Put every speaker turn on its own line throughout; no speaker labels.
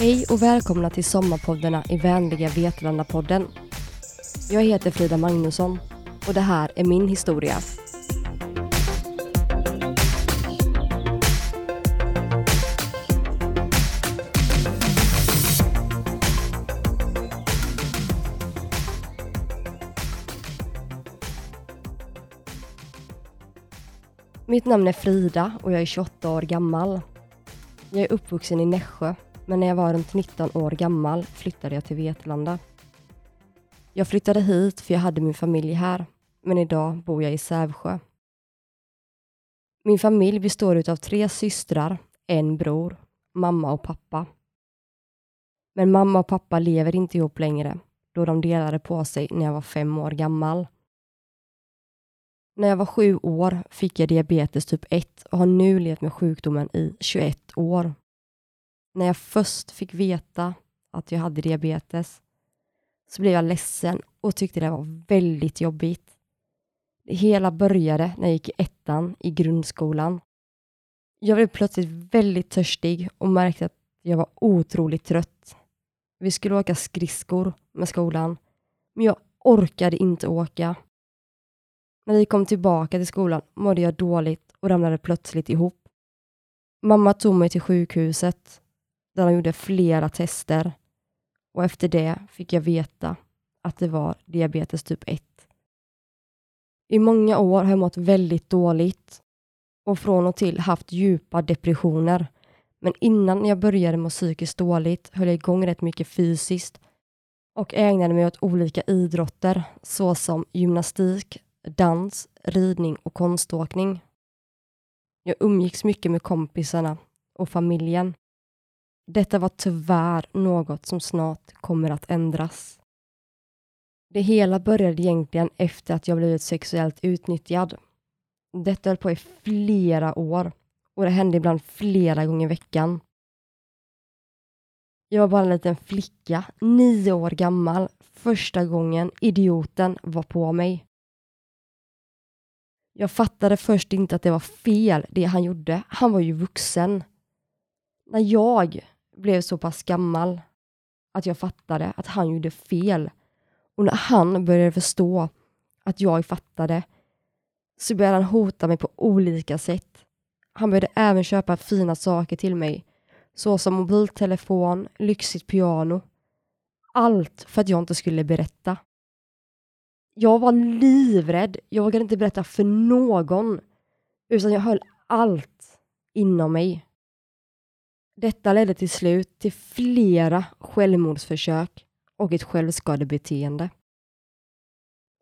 Hej och välkomna till sommarpoddarna i vänliga Vetlanda-podden. Jag heter Frida Magnusson och det här är min historia. Mitt namn är Frida och jag är 28 år gammal. Jag är uppvuxen i Nässjö, men när jag var runt 19 år gammal flyttade jag till Vetlanda. Jag flyttade hit för jag hade min familj här, men idag bor jag i Sävsjö. Min familj består av tre systrar, en bror, mamma och pappa. Men mamma och pappa lever inte ihop längre, då de delade på sig när jag var fem år gammal. När jag var sju år fick jag diabetes typ 1 och har nu levt med sjukdomen i 21 år. När jag först fick veta att jag hade diabetes så blev jag ledsen och tyckte det var väldigt jobbigt. Det hela började när jag gick i ettan i grundskolan. Jag blev plötsligt väldigt törstig och märkte att jag var otroligt trött. Vi skulle åka skridskor med skolan, men jag orkade inte åka. När vi kom tillbaka till skolan mådde jag dåligt och ramlade plötsligt ihop. Mamma tog mig till sjukhuset där de gjorde flera tester och efter det fick jag veta att det var diabetes typ 1. I många år har jag mått väldigt dåligt och från och till haft djupa depressioner. Men innan jag började må psykiskt dåligt höll jag igång rätt mycket fysiskt och ägnade mig åt olika idrotter såsom gymnastik, dans, ridning och konståkning. Jag umgicks mycket med kompisarna och familjen. Detta var tyvärr något som snart kommer att ändras. Det hela började egentligen efter att jag blivit sexuellt utnyttjad. Detta höll på i flera år och det hände ibland flera gånger i veckan. Jag var bara en liten flicka, nio år gammal, första gången idioten var på mig. Jag fattade först inte att det var fel, det han gjorde. Han var ju vuxen. När jag blev så pass gammal att jag fattade att han gjorde fel och när han började förstå att jag fattade så började han hota mig på olika sätt. Han började även köpa fina saker till mig, såsom mobiltelefon, lyxigt piano. Allt för att jag inte skulle berätta. Jag var livrädd. Jag vågade inte berätta för någon, utan jag höll allt inom mig. Detta ledde till slut till flera självmordsförsök och ett självskadebeteende.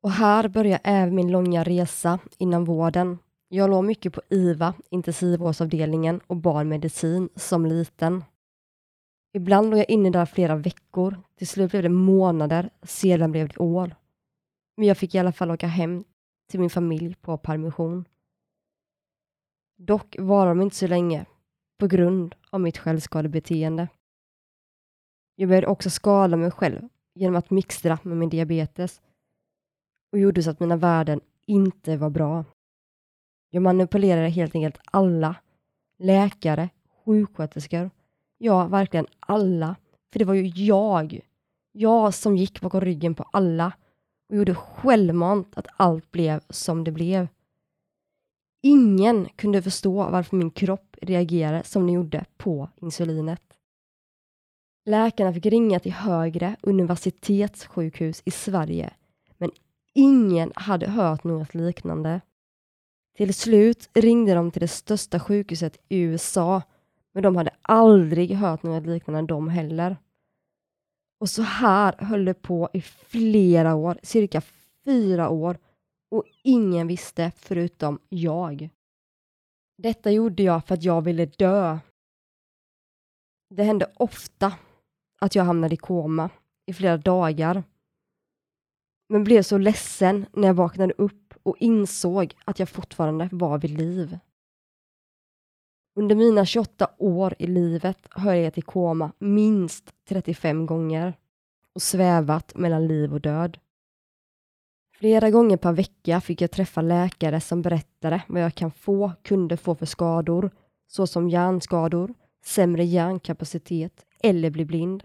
Och här börjar även min långa resa inom vården. Jag låg mycket på IVA, intensivvårdsavdelningen och barnmedicin som liten. Ibland låg jag inne där flera veckor, till slut blev det månader, sedan blev det år. Men jag fick i alla fall åka hem till min familj på permission. Dock var de inte så länge på grund av mitt självskadebeteende. Jag började också skada mig själv genom att mixtra med min diabetes och gjorde så att mina värden inte var bra. Jag manipulerade helt enkelt alla, läkare, sjuksköterskor, ja, verkligen alla, för det var ju jag, jag som gick bakom ryggen på alla och gjorde självmant att allt blev som det blev. Ingen kunde förstå varför min kropp reagerade som den gjorde på insulinet. Läkarna fick ringa till högre universitetssjukhus i Sverige, men ingen hade hört något liknande. Till slut ringde de till det största sjukhuset i USA, men de hade aldrig hört något liknande de heller. Och så här höll det på i flera år, cirka fyra år, och ingen visste förutom jag. Detta gjorde jag för att jag ville dö. Det hände ofta att jag hamnade i koma i flera dagar, men blev så ledsen när jag vaknade upp och insåg att jag fortfarande var vid liv. Under mina 28 år i livet har jag legat i koma minst 35 gånger och svävat mellan liv och död. Flera gånger per vecka fick jag träffa läkare som berättade vad jag kan få, kunde få för skador, såsom hjärnskador, sämre hjärnkapacitet eller bli blind.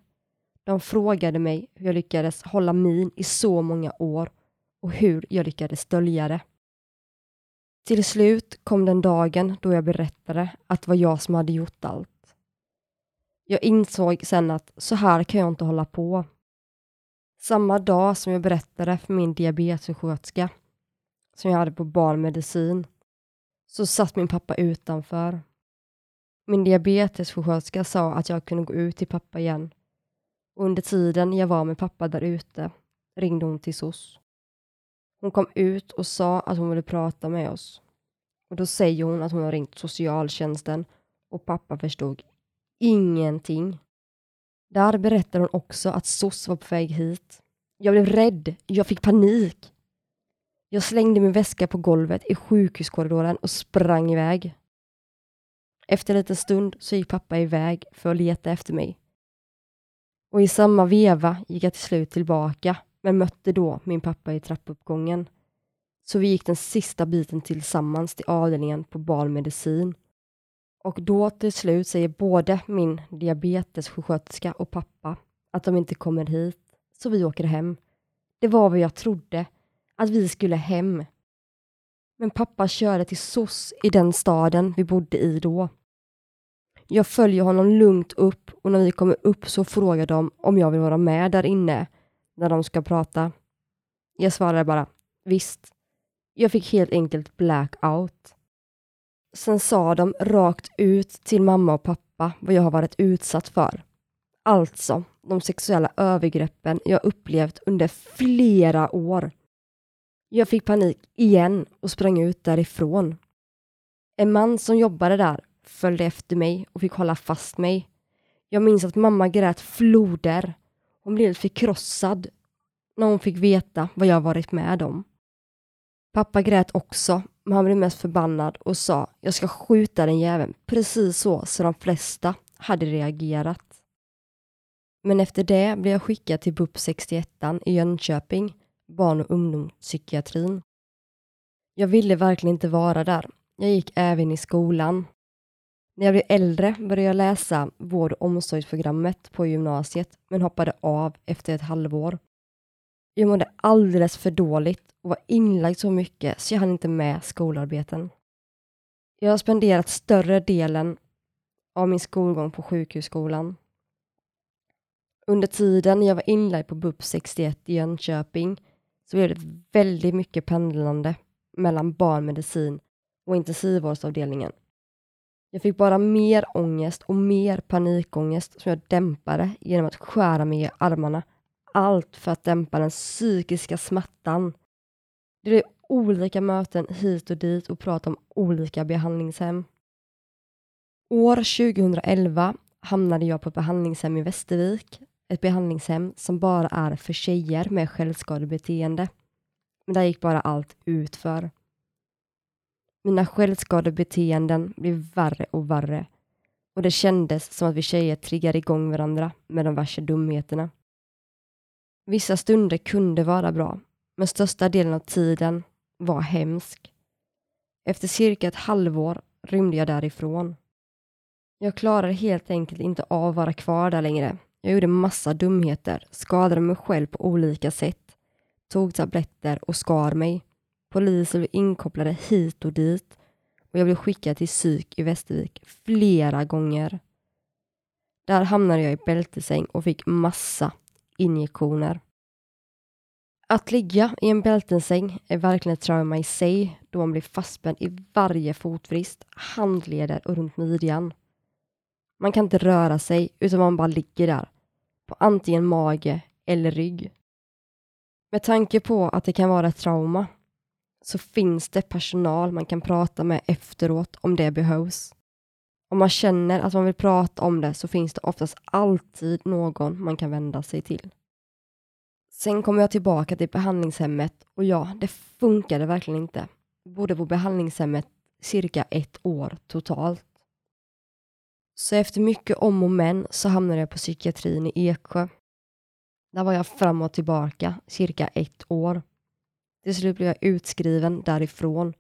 De frågade mig hur jag lyckades hålla min i så många år och hur jag lyckades dölja det. Till slut kom den dagen då jag berättade att det var jag som hade gjort allt. Jag insåg sen att så här kan jag inte hålla på. Samma dag som jag berättade för min diabetessköterska som jag hade på barnmedicin så satt min pappa utanför. Min diabetessjuksköterska sa att jag kunde gå ut till pappa igen. Under tiden jag var med pappa där ute ringde hon till SOS. Hon kom ut och sa att hon ville prata med oss. Och då säger hon att hon har ringt socialtjänsten och pappa förstod ingenting. Där berättar hon också att SOS var på väg hit. Jag blev rädd. Jag fick panik. Jag slängde min väska på golvet i sjukhuskorridoren och sprang iväg. Efter en liten stund så gick pappa iväg för att leta efter mig. Och i samma veva gick jag till slut tillbaka, men mötte då min pappa i trappuppgången. Så vi gick den sista biten tillsammans till avdelningen på barnmedicin. Och då till slut säger både min diabetessjuksköterska och pappa att de inte kommer hit, så vi åker hem. Det var vad jag trodde, att vi skulle hem. Men pappa körde till SOS i den staden vi bodde i då. Jag följer honom lugnt upp och när vi kommer upp så frågar de om jag vill vara med där inne när de ska prata. Jag svarade bara visst. Jag fick helt enkelt blackout. Sen sa de rakt ut till mamma och pappa vad jag har varit utsatt för. Alltså de sexuella övergreppen jag upplevt under flera år. Jag fick panik igen och sprang ut därifrån. En man som jobbade där följde efter mig och fick hålla fast mig. Jag minns att mamma grät floder. Hon blev förkrossad när hon fick veta vad jag varit med om. Pappa grät också, men han blev mest förbannad och sa jag ska skjuta den jäveln, precis så som de flesta hade reagerat. Men efter det blev jag skickad till BUP 61 i Jönköping, barn och ungdomspsykiatrin. Jag ville verkligen inte vara där. Jag gick även i skolan. När jag blev äldre började jag läsa vård och omsorgsprogrammet på gymnasiet, men hoppade av efter ett halvår. Jag mådde alldeles för dåligt och var inlagd så mycket så jag hann inte med skolarbeten. Jag har spenderat större delen av min skolgång på sjukhusskolan. Under tiden jag var inlagd på BUP 61 i Jönköping så blev det väldigt mycket pendlande mellan barnmedicin och intensivvårdsavdelningen. Jag fick bara mer ångest och mer panikångest som jag dämpade genom att skära mig i armarna. Allt för att dämpa den psykiska smärtan. Det blir olika möten hit och dit och prat om olika behandlingshem. År 2011 hamnade jag på ett behandlingshem i Västervik. Ett behandlingshem som bara är för tjejer med självskadebeteende. Men där gick bara allt utför. Mina självskadebeteenden blev värre och värre och det kändes som att vi tjejer triggade igång varandra med de värsta dumheterna. Vissa stunder kunde vara bra, men största delen av tiden var hemsk. Efter cirka ett halvår rymde jag därifrån. Jag klarade helt enkelt inte av att vara kvar där längre. Jag gjorde massa dumheter, skadade mig själv på olika sätt, tog tabletter och skar mig. Poliser blev inkopplade hit och dit och jag blev skickad till psyk i Västervik flera gånger. Där hamnade jag i bältesäng och fick massa injektioner. Att ligga i en bältensäng är verkligen ett trauma i sig då man blir fastspänd i varje fotvrist, handleder och runt midjan. Man kan inte röra sig utan man bara ligger där på antingen mage eller rygg. Med tanke på att det kan vara ett trauma så finns det personal man kan prata med efteråt om det behövs. Om man känner att man vill prata om det så finns det oftast alltid någon man kan vända sig till. Sen kom jag tillbaka till behandlingshemmet och ja, det funkade verkligen inte. Jag bodde på behandlingshemmet cirka ett år totalt. Så efter mycket om och men så hamnade jag på psykiatrin i Eksjö. Där var jag fram och tillbaka cirka ett år. Till slut blev jag utskriven därifrån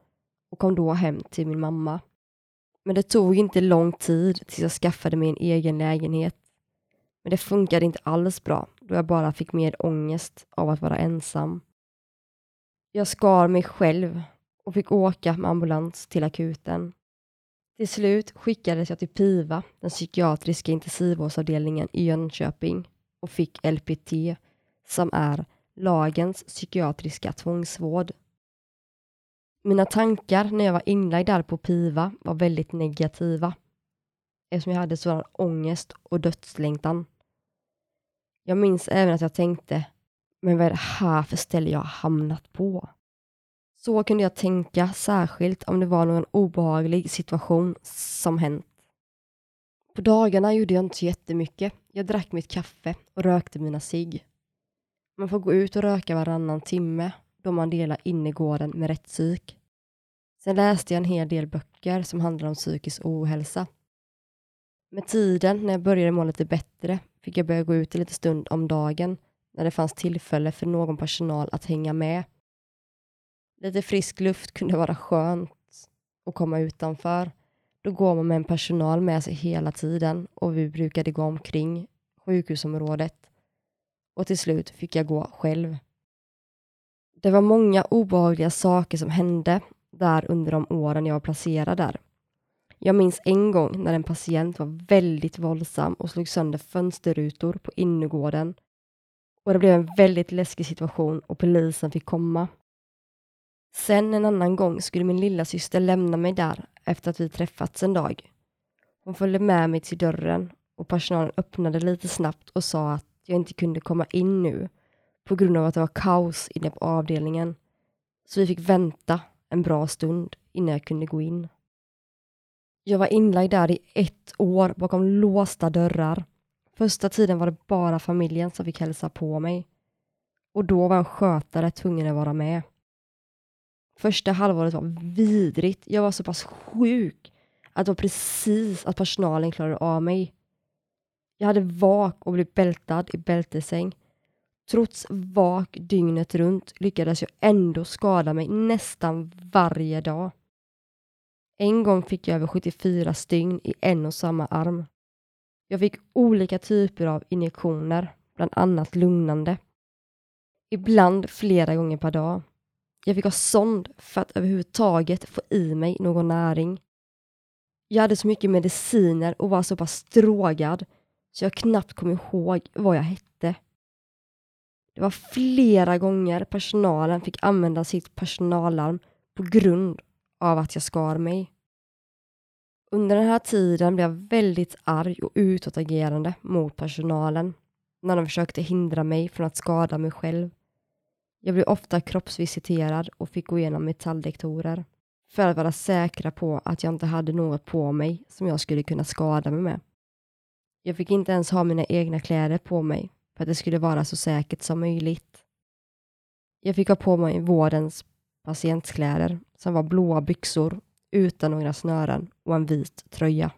och kom då hem till min mamma. Men det tog inte lång tid tills jag skaffade mig en egen lägenhet. Men det funkade inte alls bra då jag bara fick mer ångest av att vara ensam. Jag skar mig själv och fick åka med ambulans till akuten. Till slut skickades jag till PIVA, den psykiatriska intensivvårdsavdelningen i Jönköping och fick LPT, som är lagens psykiatriska tvångsvård. Mina tankar när jag var inlagd där på PIVA var väldigt negativa eftersom jag hade sådan ångest och dödslängtan. Jag minns även att jag tänkte, men vad är det här för ställe jag har hamnat på? Så kunde jag tänka, särskilt om det var någon obehaglig situation som hänt. På dagarna gjorde jag inte så jättemycket. Jag drack mitt kaffe och rökte mina cigg. Man får gå ut och röka varannan timme då man delar innergården med rättspsyk. Sen läste jag en hel del böcker som handlar om psykisk ohälsa. Med tiden, när jag började må lite bättre, fick jag börja gå ut en liten stund om dagen när det fanns tillfälle för någon personal att hänga med. Lite frisk luft kunde vara skönt att komma utanför. Då går man med en personal med sig hela tiden och vi brukade gå omkring sjukhusområdet och till slut fick jag gå själv. Det var många obehagliga saker som hände där under de åren jag var placerad där. Jag minns en gång när en patient var väldigt våldsam och slog sönder fönsterrutor på innergården och det blev en väldigt läskig situation och polisen fick komma. Sen en annan gång skulle min lilla syster lämna mig där efter att vi träffats en dag. Hon följde med mig till dörren och personalen öppnade lite snabbt och sa att jag inte kunde komma in nu på grund av att det var kaos inne på avdelningen. Så vi fick vänta en bra stund innan jag kunde gå in. Jag var inlagd där i ett år bakom låsta dörrar. Första tiden var det bara familjen som fick hälsa på mig. Och då var en skötare tvungen att vara med. Första halvåret var vidrigt. Jag var så pass sjuk att det var precis att personalen klarade av mig. Jag hade vak och blev bältad i bältesäng. Trots vak dygnet runt lyckades jag ändå skada mig nästan varje dag. En gång fick jag över 74 stygn i en och samma arm. Jag fick olika typer av injektioner, bland annat lugnande. Ibland flera gånger per dag. Jag fick ha sond för att överhuvudtaget få i mig någon näring. Jag hade så mycket mediciner och var så pass drogad så jag knappt kom ihåg vad jag hette. Det var flera gånger personalen fick använda sitt personallarm på grund av att jag skar mig. Under den här tiden blev jag väldigt arg och utåtagerande mot personalen när de försökte hindra mig från att skada mig själv. Jag blev ofta kroppsvisiterad och fick gå igenom metalldektorer för att vara säkra på att jag inte hade något på mig som jag skulle kunna skada mig med. Jag fick inte ens ha mina egna kläder på mig för att det skulle vara så säkert som möjligt. Jag fick ha på mig vårdens patientkläder som var blåa byxor utan några snören och en vit tröja.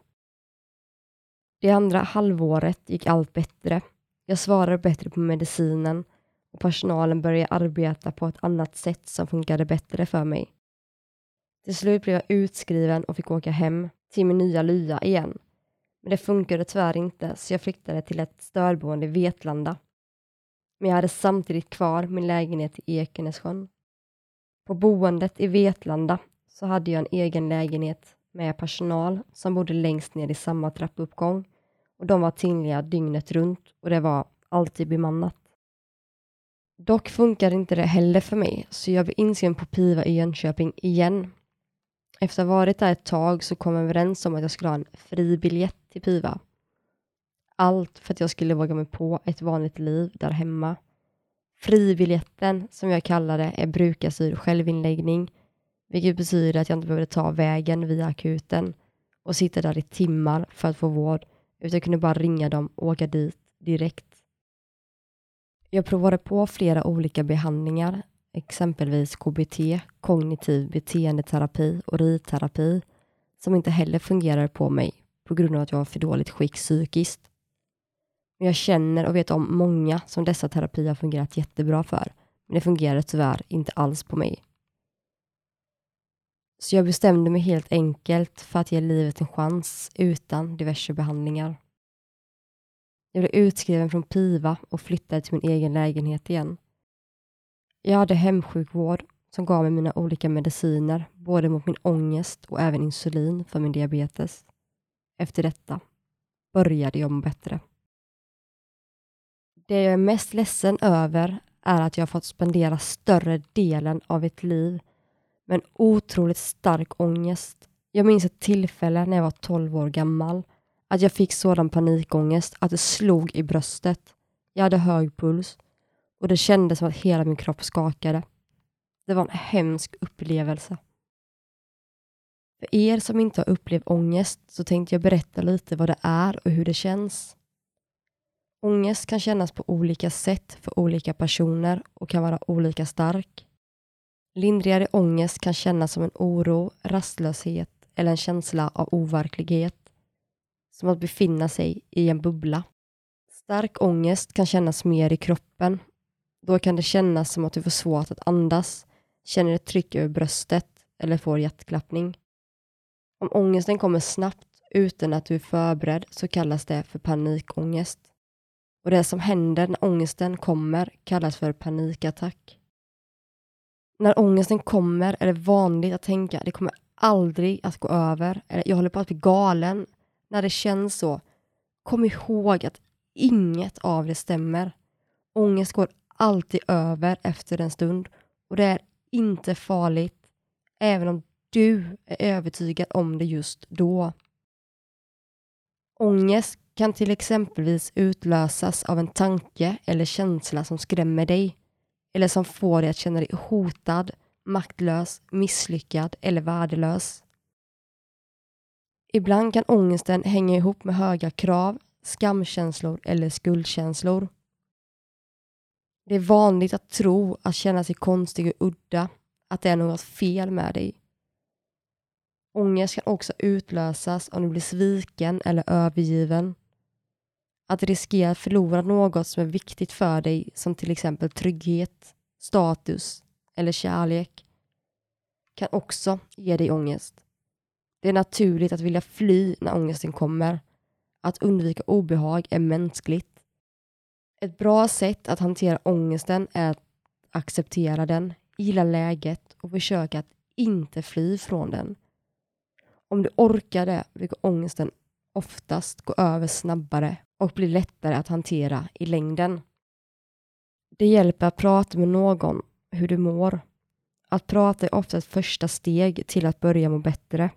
Det andra halvåret gick allt bättre. Jag svarade bättre på medicinen och personalen började arbeta på ett annat sätt som funkade bättre för mig. Till slut blev jag utskriven och fick åka hem till min nya lya igen. Men det funkade tyvärr inte så jag flyttade till ett stödboende i Vetlanda. Men jag hade samtidigt kvar min lägenhet i Ekenässjön. På boendet i Vetlanda så hade jag en egen lägenhet med personal som bodde längst ner i samma trappuppgång och de var tillgängliga dygnet runt och det var alltid bemannat. Dock funkade inte det heller för mig så jag blev inskriven på PIVA i Jönköping igen. Efter att ha varit där ett tag så kom vi överens om att jag skulle ha en fribiljett till PIVA. Allt för att jag skulle våga mig på ett vanligt liv där hemma. Fribiljetten, som jag kallar det, är brukarstyrd självinläggning vilket betyder att jag inte behövde ta vägen via akuten och sitta där i timmar för att få vård, utan jag kunde bara ringa dem och åka dit direkt. Jag provade på flera olika behandlingar, exempelvis KBT, kognitiv beteendeterapi och ridterapi, som inte heller fungerade på mig på grund av att jag var för dåligt skick psykiskt. Men jag känner och vet om många som dessa terapier har fungerat jättebra för, men det fungerade tyvärr inte alls på mig. Så jag bestämde mig helt enkelt för att ge livet en chans utan diverse behandlingar. Jag blev utskriven från PIVA och flyttade till min egen lägenhet igen. Jag hade hemsjukvård som gav mig mina olika mediciner, både mot min ångest och även insulin för min diabetes. Efter detta började jag må bättre. Det jag är mest ledsen över är att jag fått spendera större delen av mitt liv med en otroligt stark ångest. Jag minns ett tillfälle när jag var 12 år gammal att jag fick sådan panikångest att det slog i bröstet. Jag hade hög puls och det kändes som att hela min kropp skakade. Det var en hemsk upplevelse. För er som inte har upplevt ångest så tänkte jag berätta lite vad det är och hur det känns. Ångest kan kännas på olika sätt för olika personer och kan vara olika stark. Lindrigare ångest kan kännas som en oro, rastlöshet eller en känsla av overklighet. Som att befinna sig i en bubbla. Stark ångest kan kännas mer i kroppen. Då kan det kännas som att du får svårt att andas, känner ett tryck över bröstet eller får hjärtklappning. Om ångesten kommer snabbt utan att du är förberedd så kallas det för panikångest. Och det som händer när ångesten kommer kallas för panikattack. När ångesten kommer är det vanligt att tänka det kommer aldrig att gå över, eller jag håller på att bli galen. När det känns så, kom ihåg att inget av det stämmer. Ångest går alltid över efter en stund och det är inte farligt, även om du är övertygad om det just då. Ångest kan till exempelvis utlösas av en tanke eller känsla som skrämmer dig eller som får dig att känna dig hotad, maktlös, misslyckad eller värdelös. Ibland kan ångesten hänga ihop med höga krav, skamkänslor eller skuldkänslor. Det är vanligt att tro att känna sig konstig och udda, att det är något fel med dig. Ångest kan också utlösas om du blir sviken eller övergiven. Att riskera att förlora något som är viktigt för dig som till exempel trygghet, status eller kärlek kan också ge dig ångest. Det är naturligt att vilja fly när ångesten kommer. Att undvika obehag är mänskligt. Ett bra sätt att hantera ångesten är att acceptera den, gilla läget och försöka att inte fly från den. Om du orkar det brukar ångesten oftast gå över snabbare och bli lättare att hantera i längden. Det hjälper att prata med någon hur du mår. Att prata är ofta ett första steg till att börja må bättre.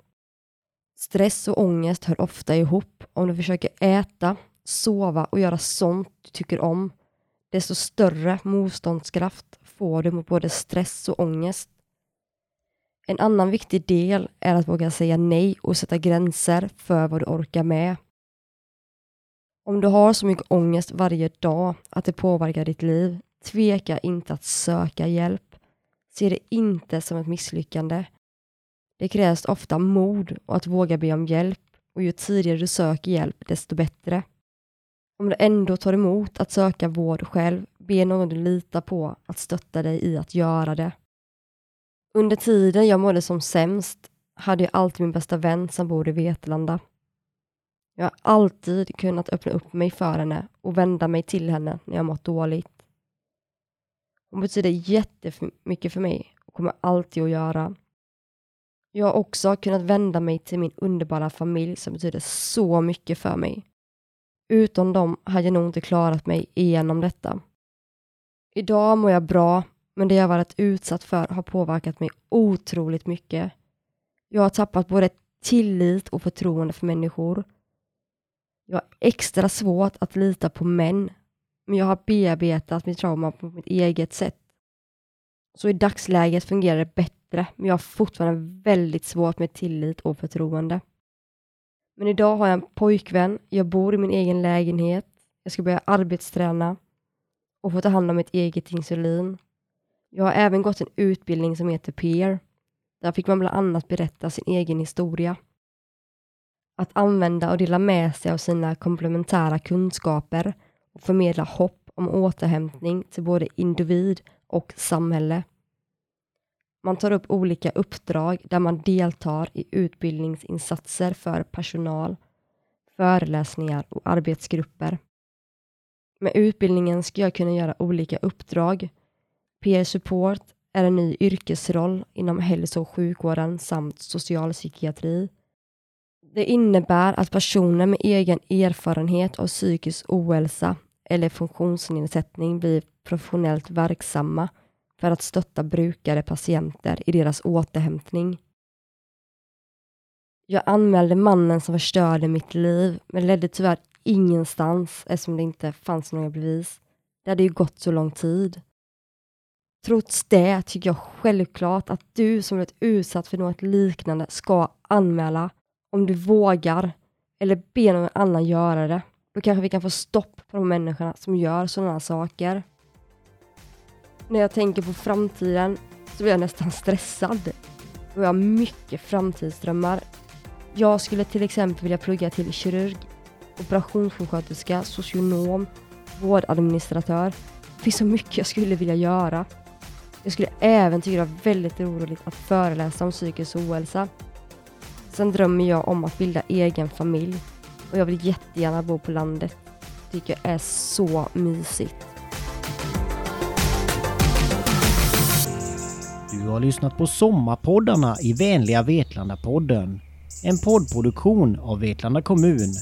Stress och ångest hör ofta ihop. Om du försöker äta, sova och göra sånt du tycker om, desto större motståndskraft får du mot både stress och ångest. En annan viktig del är att våga säga nej och sätta gränser för vad du orkar med. Om du har så mycket ångest varje dag att det påverkar ditt liv, tveka inte att söka hjälp. Se det inte som ett misslyckande. Det krävs ofta mod och att våga be om hjälp och ju tidigare du söker hjälp, desto bättre. Om du ändå tar emot att söka vård själv, be någon du litar på att stötta dig i att göra det. Under tiden jag mådde som sämst hade jag alltid min bästa vän som bor i Vetlanda. Jag har alltid kunnat öppna upp mig för henne och vända mig till henne när jag mått dåligt. Hon betyder jättemycket för mig och kommer alltid att göra. Jag har också kunnat vända mig till min underbara familj som betyder så mycket för mig. Utan dem hade jag nog inte klarat mig igenom detta. Idag mår jag bra men det jag varit utsatt för har påverkat mig otroligt mycket. Jag har tappat både tillit och förtroende för människor. Jag har extra svårt att lita på män, men jag har bearbetat mitt trauma på mitt eget sätt. Så i dagsläget fungerar det bättre, men jag har fortfarande väldigt svårt med tillit och förtroende. Men idag har jag en pojkvän, jag bor i min egen lägenhet, jag ska börja arbetsträna och få ta hand om mitt eget insulin. Jag har även gått en utbildning som heter PEER. Där fick man bland annat berätta sin egen historia. Att använda och dela med sig av sina komplementära kunskaper och förmedla hopp om återhämtning till både individ och samhälle. Man tar upp olika uppdrag där man deltar i utbildningsinsatser för personal, föreläsningar och arbetsgrupper. Med utbildningen ska jag kunna göra olika uppdrag. Peer support är en ny yrkesroll inom hälso och sjukvården samt socialpsykiatri. Det innebär att personer med egen erfarenhet av psykisk ohälsa eller funktionsnedsättning blir professionellt verksamma för att stötta brukare patienter i deras återhämtning. Jag anmälde mannen som förstörde mitt liv, men ledde tyvärr ingenstans eftersom det inte fanns några bevis. Det hade ju gått så lång tid. Trots det tycker jag självklart att du som blivit utsatt för något liknande ska anmäla om du vågar eller be någon annan göra det. Då kanske vi kan få stopp på de människorna som gör sådana saker. När jag tänker på framtiden så blir jag nästan stressad. Och jag har mycket framtidsdrömmar. Jag skulle till exempel vilja plugga till kirurg, operationssjuksköterska, socionom, vårdadministratör. Det finns så mycket jag skulle vilja göra. Jag skulle även tycka det var väldigt roligt att föreläsa om psykisk ohälsa. Sen drömmer jag om att bilda egen familj och jag vill jättegärna bo på landet. Tycker jag är så mysigt.
Du har lyssnat på Sommarpoddarna i Vänliga Vetlanda-podden. En poddproduktion av Vetlanda kommun